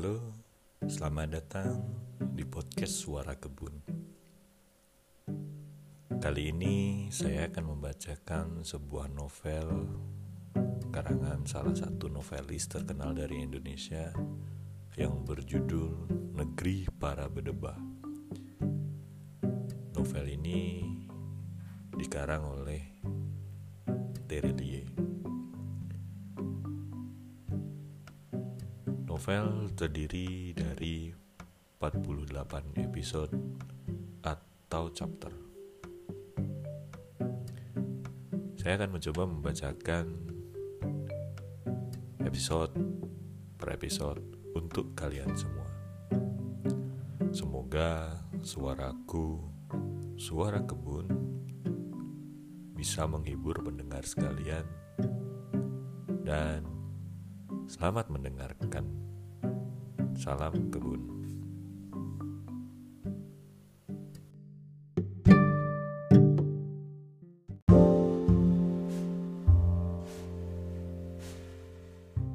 Halo, selamat datang di podcast Suara Kebun. Kali ini saya akan membacakan sebuah novel karangan salah satu novelis terkenal dari Indonesia yang berjudul Negeri Para Bedebah. Novel ini dikarang oleh Terelie. Novel terdiri dari 48 episode atau chapter. Saya akan mencoba membacakan episode per episode untuk kalian semua. Semoga suaraku, suara kebun, bisa menghibur pendengar sekalian dan selamat mendengarkan. Salam kebun.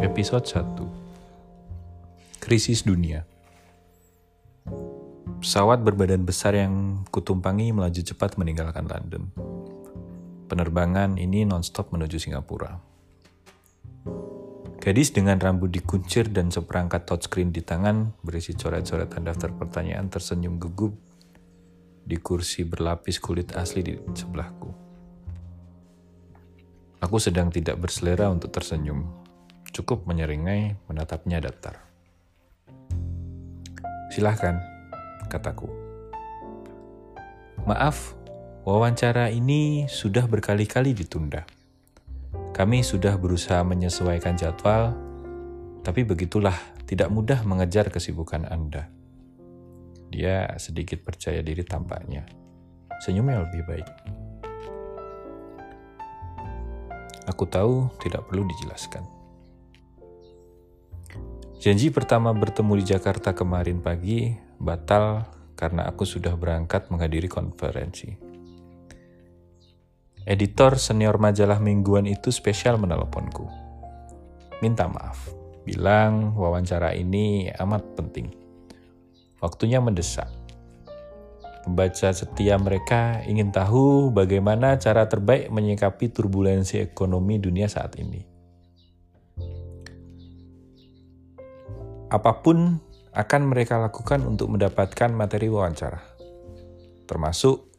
Episode 1 Krisis Dunia Pesawat berbadan besar yang kutumpangi melaju cepat meninggalkan London. Penerbangan ini nonstop menuju Singapura. Gadis dengan rambut dikuncir dan seperangkat touchscreen di tangan berisi coret-coretan daftar pertanyaan tersenyum gugup di kursi berlapis kulit asli di sebelahku. Aku sedang tidak berselera untuk tersenyum, cukup menyeringai menatapnya datar. Silahkan, kataku. Maaf, wawancara ini sudah berkali-kali ditunda. Kami sudah berusaha menyesuaikan jadwal, tapi begitulah tidak mudah mengejar kesibukan Anda. Dia sedikit percaya diri tampaknya. Senyumnya lebih baik. Aku tahu tidak perlu dijelaskan. Janji pertama bertemu di Jakarta kemarin pagi batal karena aku sudah berangkat menghadiri konferensi. Editor senior majalah mingguan itu spesial meneleponku. Minta maaf, bilang wawancara ini amat penting. Waktunya mendesak. Pembaca setia mereka ingin tahu bagaimana cara terbaik menyikapi turbulensi ekonomi dunia saat ini. Apa pun akan mereka lakukan untuk mendapatkan materi wawancara, termasuk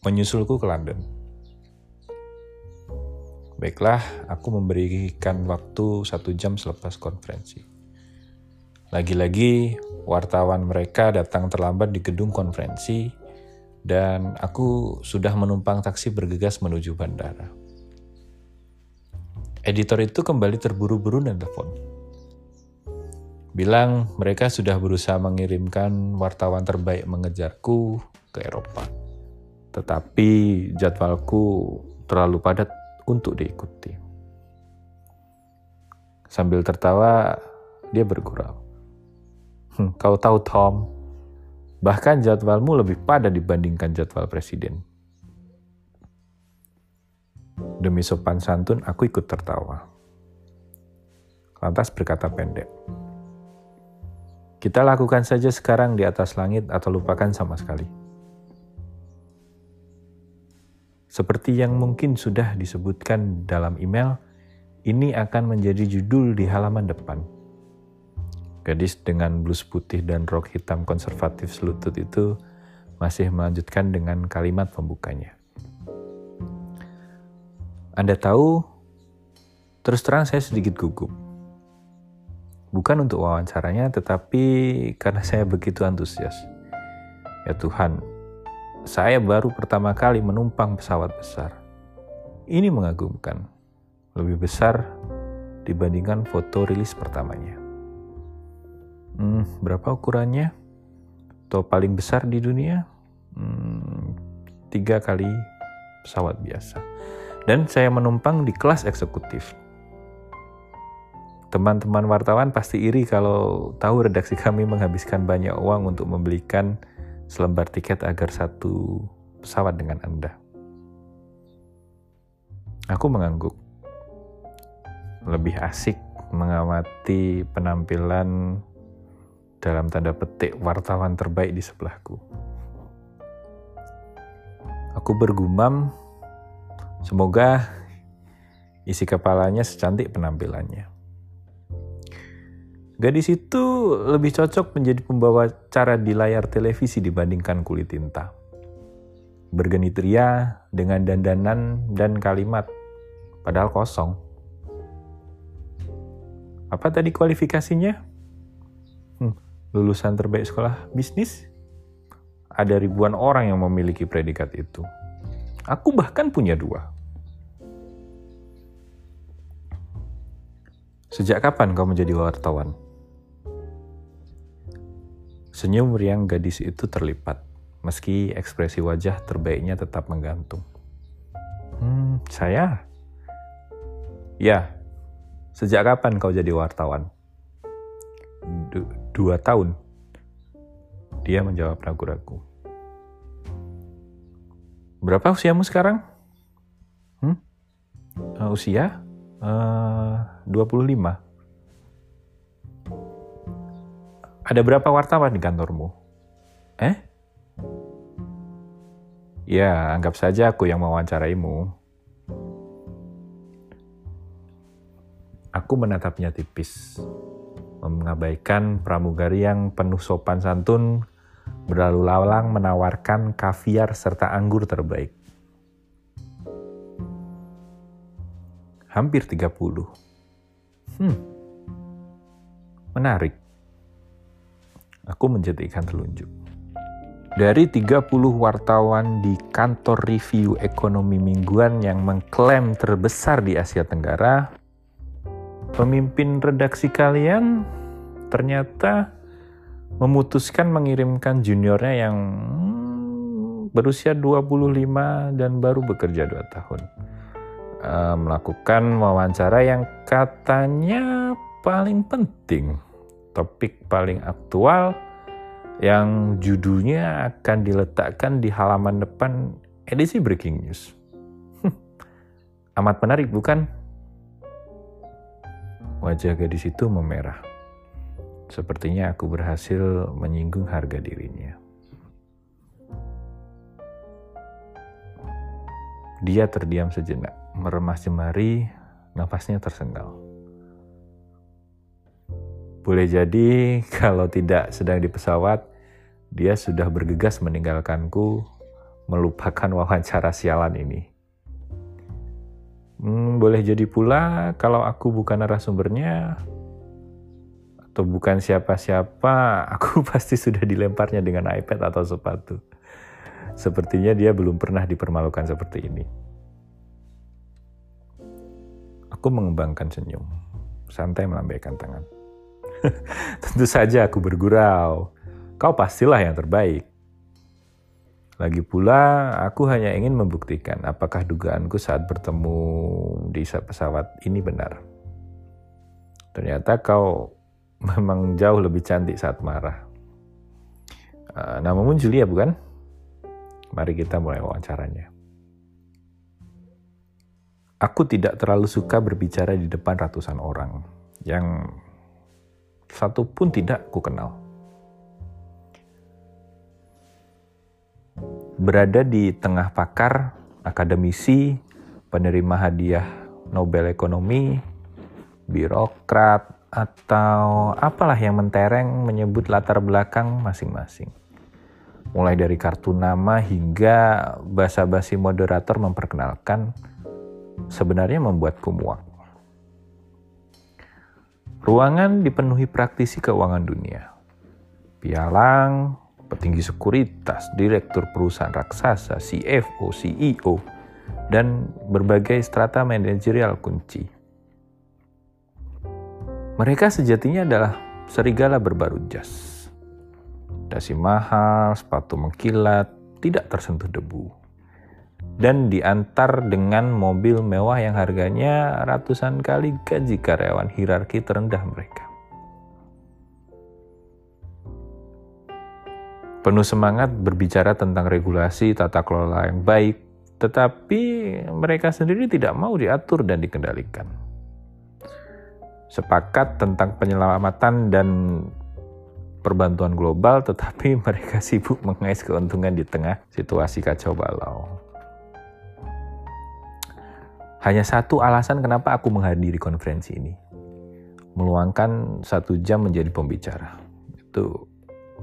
menyusulku ke London. Baiklah, aku memberikan waktu satu jam selepas konferensi. Lagi-lagi, wartawan mereka datang terlambat di gedung konferensi, dan aku sudah menumpang taksi bergegas menuju bandara. Editor itu kembali terburu-buru dan telepon. Bilang mereka sudah berusaha mengirimkan wartawan terbaik mengejarku ke Eropa. Tetapi jadwalku terlalu padat untuk diikuti. Sambil tertawa, dia bergurau. Hm, kau tahu Tom, bahkan jadwalmu lebih padat dibandingkan jadwal presiden. Demi sopan santun, aku ikut tertawa. Lantas berkata pendek, kita lakukan saja sekarang di atas langit atau lupakan sama sekali. Seperti yang mungkin sudah disebutkan dalam email, ini akan menjadi judul di halaman depan. Gadis dengan blus putih dan rok hitam konservatif selutut itu masih melanjutkan dengan kalimat pembukanya. Anda tahu, terus terang saya sedikit gugup. Bukan untuk wawancaranya, tetapi karena saya begitu antusias. Ya Tuhan, saya baru pertama kali menumpang pesawat besar. Ini mengagumkan, lebih besar dibandingkan foto rilis pertamanya. Hmm, berapa ukurannya? Atau paling besar di dunia? Hmm, tiga kali pesawat biasa. Dan saya menumpang di kelas eksekutif. Teman-teman wartawan pasti iri kalau tahu redaksi kami menghabiskan banyak uang untuk membelikan selembar tiket agar satu pesawat dengan Anda. Aku mengangguk. Lebih asik mengamati penampilan dalam tanda petik wartawan terbaik di sebelahku. Aku bergumam, semoga isi kepalanya secantik penampilannya. Gadis itu lebih cocok menjadi pembawa cara di layar televisi dibandingkan kulit tinta. Bergenitria dengan dandanan dan kalimat, padahal kosong. Apa tadi kualifikasinya? Hmm, lulusan terbaik sekolah bisnis? Ada ribuan orang yang memiliki predikat itu. Aku bahkan punya dua. Sejak kapan kau menjadi wartawan? Senyum riang gadis itu terlipat, meski ekspresi wajah terbaiknya tetap menggantung. Hmm, saya? Ya, sejak kapan kau jadi wartawan? Du dua tahun. Dia menjawab ragu-ragu. Berapa usiamu sekarang? Hmm? Uh, usia? Uh, 25. Ada berapa wartawan di kantormu? Eh? Ya, anggap saja aku yang mewawancaraimu. Aku menatapnya tipis, mengabaikan pramugari yang penuh sopan santun berlalu lalang menawarkan kaviar serta anggur terbaik. Hampir 30. Hmm. Menarik. Aku menjadikan telunjuk. Dari 30 wartawan di kantor review ekonomi mingguan yang mengklaim terbesar di Asia Tenggara, pemimpin redaksi kalian ternyata memutuskan mengirimkan juniornya yang berusia 25 dan baru bekerja 2 tahun. Uh, melakukan wawancara yang katanya paling penting, topik paling aktual yang judulnya akan diletakkan di halaman depan edisi Breaking News. Amat menarik bukan? Wajah gadis itu memerah. Sepertinya aku berhasil menyinggung harga dirinya. Dia terdiam sejenak, meremas jemari, nafasnya tersengal. Boleh jadi kalau tidak sedang di pesawat, dia sudah bergegas meninggalkanku, melupakan wawancara sialan ini. Hmm, boleh jadi pula kalau aku bukan narasumbernya, atau bukan siapa-siapa, aku pasti sudah dilemparnya dengan iPad atau sepatu. Sepertinya dia belum pernah dipermalukan seperti ini. Aku mengembangkan senyum, santai melambaikan tangan. Tentu saja aku bergurau. Kau pastilah yang terbaik. Lagi pula, aku hanya ingin membuktikan apakah dugaanku saat bertemu di pesawat ini benar. Ternyata kau memang jauh lebih cantik saat marah. Uh, namamu Julia bukan? Mari kita mulai wawancaranya. Aku tidak terlalu suka berbicara di depan ratusan orang yang satu pun tidak ku kenal. Berada di tengah pakar, akademisi, penerima hadiah Nobel Ekonomi, birokrat, atau apalah yang mentereng menyebut latar belakang masing-masing. Mulai dari kartu nama hingga basa-basi moderator memperkenalkan sebenarnya membuatku muak. Ruangan dipenuhi praktisi keuangan dunia. Pialang, petinggi sekuritas, direktur perusahaan raksasa, CFO, CEO, dan berbagai strata manajerial kunci mereka sejatinya adalah serigala berbaru jas. Dasi mahal, sepatu mengkilat, tidak tersentuh debu. Dan diantar dengan mobil mewah yang harganya ratusan kali gaji karyawan hierarki terendah mereka. Penuh semangat berbicara tentang regulasi tata kelola yang baik, tetapi mereka sendiri tidak mau diatur dan dikendalikan sepakat tentang penyelamatan dan perbantuan global, tetapi mereka sibuk mengais keuntungan di tengah situasi kacau balau. Hanya satu alasan kenapa aku menghadiri konferensi ini. Meluangkan satu jam menjadi pembicara. Itu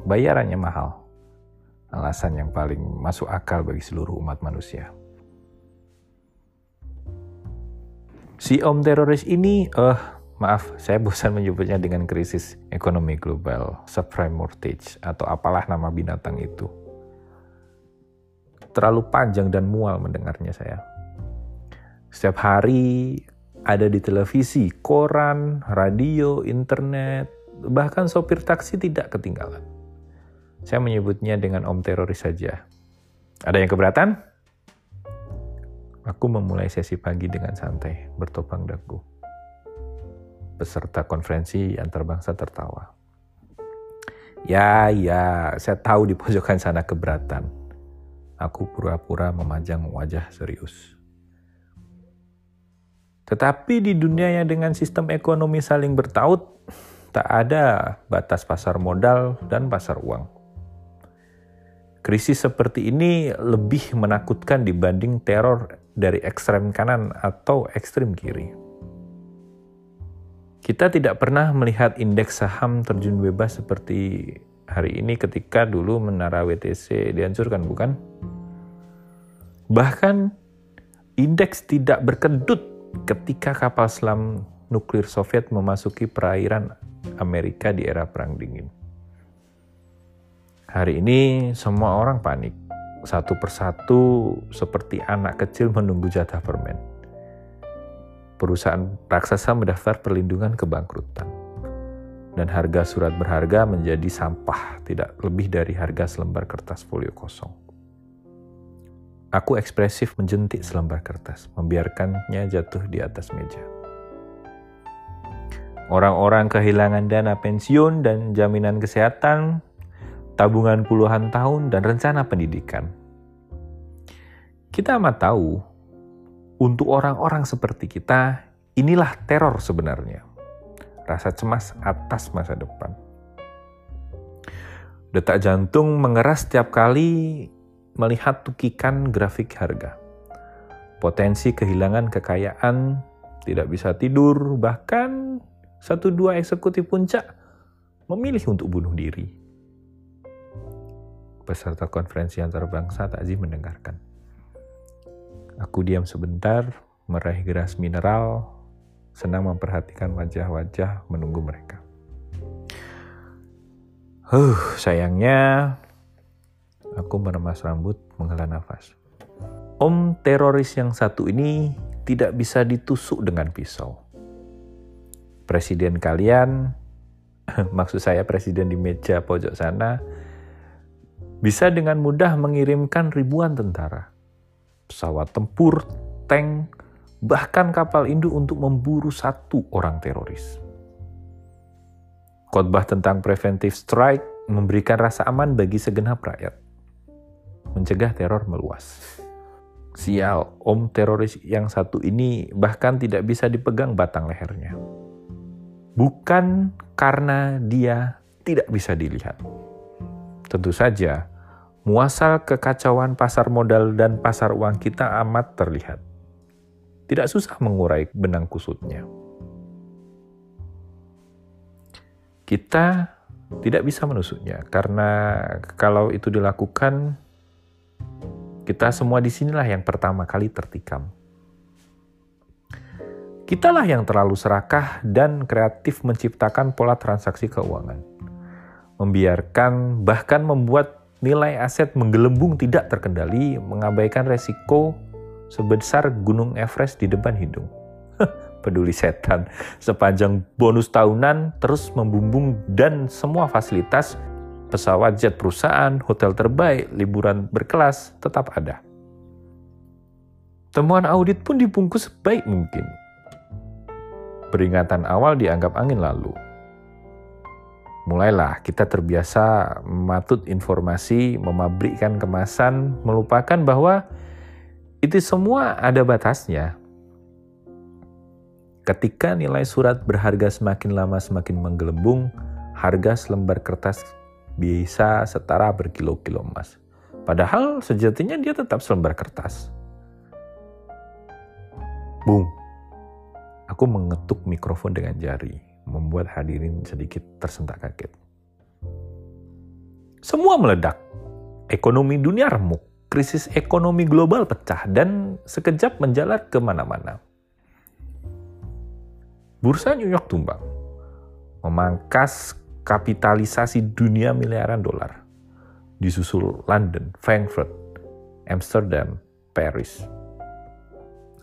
bayarannya mahal. Alasan yang paling masuk akal bagi seluruh umat manusia. Si om teroris ini, eh, uh, maaf, saya bosan menyebutnya dengan krisis ekonomi global, subprime mortgage, atau apalah nama binatang itu. Terlalu panjang dan mual mendengarnya saya. Setiap hari ada di televisi, koran, radio, internet, bahkan sopir taksi tidak ketinggalan. Saya menyebutnya dengan om teroris saja. Ada yang keberatan? Aku memulai sesi pagi dengan santai, bertopang dagu. Peserta konferensi antar bangsa tertawa. Ya, ya, saya tahu di pojokan sana keberatan. Aku pura-pura memajang wajah serius. Tetapi di dunia yang dengan sistem ekonomi saling bertaut, tak ada batas pasar modal dan pasar uang. Krisis seperti ini lebih menakutkan dibanding teror dari ekstrem kanan atau ekstrem kiri. Kita tidak pernah melihat indeks saham terjun bebas seperti hari ini ketika dulu menara WTC dihancurkan, bukan? Bahkan indeks tidak berkedut ketika kapal selam nuklir Soviet memasuki perairan Amerika di era Perang Dingin. Hari ini semua orang panik. Satu persatu seperti anak kecil menunggu jatah permen. Perusahaan raksasa mendaftar perlindungan kebangkrutan. Dan harga surat berharga menjadi sampah, tidak lebih dari harga selembar kertas folio kosong. Aku ekspresif menjentik selembar kertas, membiarkannya jatuh di atas meja. Orang-orang kehilangan dana pensiun dan jaminan kesehatan tabungan puluhan tahun, dan rencana pendidikan. Kita amat tahu, untuk orang-orang seperti kita, inilah teror sebenarnya. Rasa cemas atas masa depan. Detak jantung mengeras setiap kali melihat tukikan grafik harga. Potensi kehilangan kekayaan, tidak bisa tidur, bahkan satu dua eksekutif puncak memilih untuk bunuh diri peserta konferensi antar bangsa takzim mendengarkan. Aku diam sebentar, meraih geras mineral, senang memperhatikan wajah-wajah menunggu mereka. Huh, sayangnya aku meremas rambut, menghela nafas. Om teroris yang satu ini tidak bisa ditusuk dengan pisau. Presiden kalian, maksud saya presiden di meja pojok sana, bisa dengan mudah mengirimkan ribuan tentara, pesawat tempur, tank, bahkan kapal induk untuk memburu satu orang teroris. Khotbah tentang preventive strike memberikan rasa aman bagi segenap rakyat, mencegah teror meluas. Sial, om teroris yang satu ini bahkan tidak bisa dipegang batang lehernya. Bukan karena dia tidak bisa dilihat Tentu saja, muasal kekacauan pasar modal dan pasar uang kita amat terlihat. Tidak susah mengurai benang kusutnya. Kita tidak bisa menusuknya karena kalau itu dilakukan, kita semua di sinilah yang pertama kali tertikam. Kitalah yang terlalu serakah dan kreatif menciptakan pola transaksi keuangan membiarkan bahkan membuat nilai aset menggelembung tidak terkendali, mengabaikan resiko sebesar gunung Everest di depan hidung. Peduli setan, sepanjang bonus tahunan terus membumbung dan semua fasilitas pesawat jet perusahaan, hotel terbaik, liburan berkelas tetap ada. Temuan audit pun dibungkus sebaik mungkin. Peringatan awal dianggap angin lalu mulailah kita terbiasa mematut informasi, memabrikkan kemasan, melupakan bahwa itu semua ada batasnya. Ketika nilai surat berharga semakin lama semakin menggelembung, harga selembar kertas bisa setara berkilo-kilo emas. Padahal sejatinya dia tetap selembar kertas. Boom. Aku mengetuk mikrofon dengan jari, membuat hadirin sedikit tersentak kaget. Semua meledak. Ekonomi dunia remuk, krisis ekonomi global pecah, dan sekejap menjalar ke mana-mana. Bursa New York tumbang, memangkas kapitalisasi dunia miliaran dolar disusul London, Frankfurt, Amsterdam, Paris.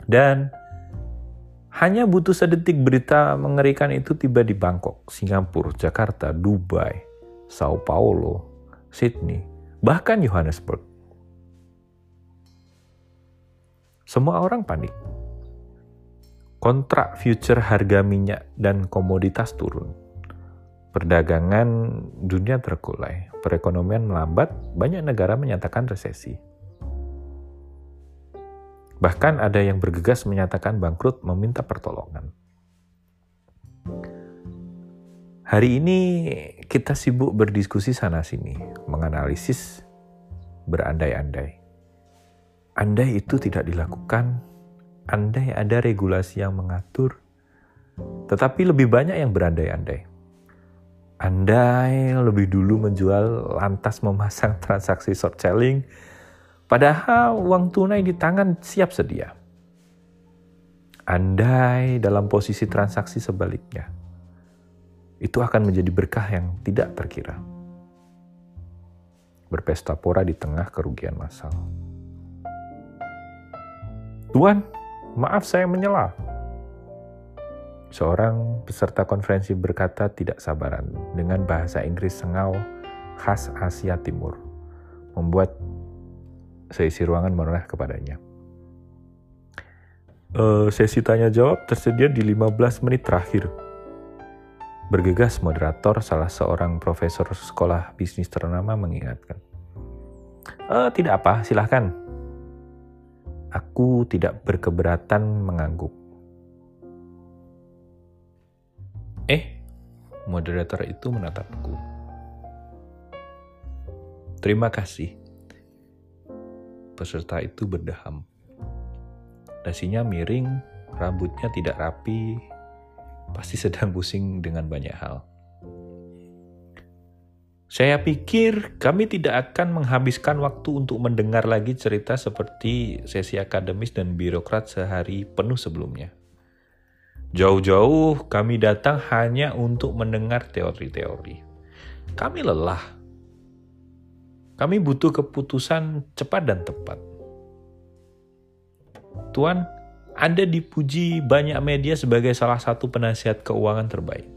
Dan hanya butuh sedetik berita mengerikan itu tiba di Bangkok, Singapura, Jakarta, Dubai, Sao Paulo, Sydney, bahkan Johannesburg. Semua orang panik. Kontrak future harga minyak dan komoditas turun Perdagangan dunia terkulai, perekonomian melambat, banyak negara menyatakan resesi. Bahkan ada yang bergegas menyatakan bangkrut meminta pertolongan. Hari ini kita sibuk berdiskusi sana-sini, menganalisis, berandai-andai. Andai itu tidak dilakukan, andai ada regulasi yang mengatur, tetapi lebih banyak yang berandai-andai andai lebih dulu menjual lantas memasang transaksi short selling, padahal uang tunai di tangan siap sedia. Andai dalam posisi transaksi sebaliknya, itu akan menjadi berkah yang tidak terkira. Berpesta pora di tengah kerugian massal. Tuan, maaf saya menyela Seorang peserta konferensi berkata tidak sabaran dengan bahasa Inggris sengau khas Asia Timur, membuat seisi ruangan menoleh kepadanya. E, sesi tanya jawab tersedia di 15 menit terakhir. Bergegas moderator salah seorang profesor sekolah bisnis ternama mengingatkan. E, tidak apa, silahkan. Aku tidak berkeberatan mengangguk Eh, moderator itu menatapku. Terima kasih. Peserta itu berdeham. Dasinya miring, rambutnya tidak rapi, pasti sedang pusing dengan banyak hal. Saya pikir kami tidak akan menghabiskan waktu untuk mendengar lagi cerita seperti sesi akademis dan birokrat sehari penuh sebelumnya. Jauh-jauh kami datang hanya untuk mendengar teori-teori. Kami lelah. Kami butuh keputusan cepat dan tepat. Tuan, Anda dipuji banyak media sebagai salah satu penasihat keuangan terbaik.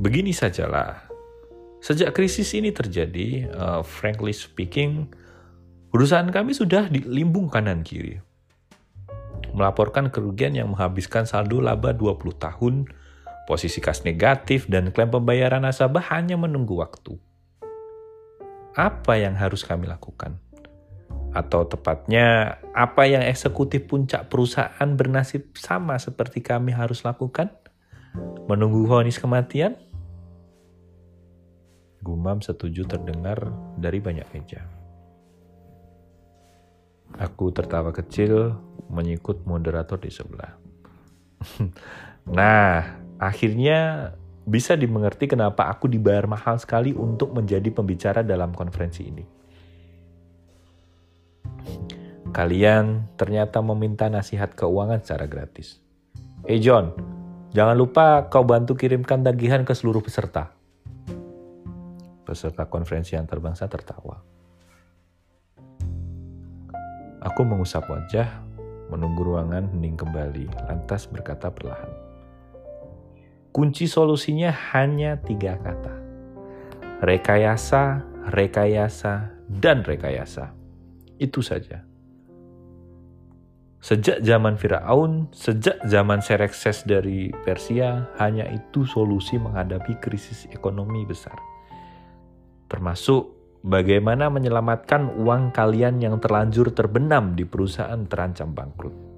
Begini sajalah, sejak krisis ini terjadi, uh, frankly speaking, perusahaan kami sudah di limbung kanan kiri melaporkan kerugian yang menghabiskan saldo laba 20 tahun, posisi kas negatif, dan klaim pembayaran nasabah hanya menunggu waktu. Apa yang harus kami lakukan? Atau tepatnya, apa yang eksekutif puncak perusahaan bernasib sama seperti kami harus lakukan? Menunggu vonis kematian? Gumam setuju terdengar dari banyak meja. Aku tertawa kecil menyikut moderator di sebelah. nah, akhirnya bisa dimengerti kenapa aku dibayar mahal sekali untuk menjadi pembicara dalam konferensi ini. Kalian ternyata meminta nasihat keuangan secara gratis. Eh hey John, jangan lupa kau bantu kirimkan tagihan ke seluruh peserta. Peserta konferensi yang terbangsa tertawa. Aku mengusap wajah menunggu ruangan hening kembali, lantas berkata perlahan. Kunci solusinya hanya tiga kata. Rekayasa, rekayasa, dan rekayasa. Itu saja. Sejak zaman Firaun, sejak zaman Serekses dari Persia, hanya itu solusi menghadapi krisis ekonomi besar. Termasuk bagaimana menyelamatkan uang kalian yang terlanjur terbenam di perusahaan terancam bangkrut.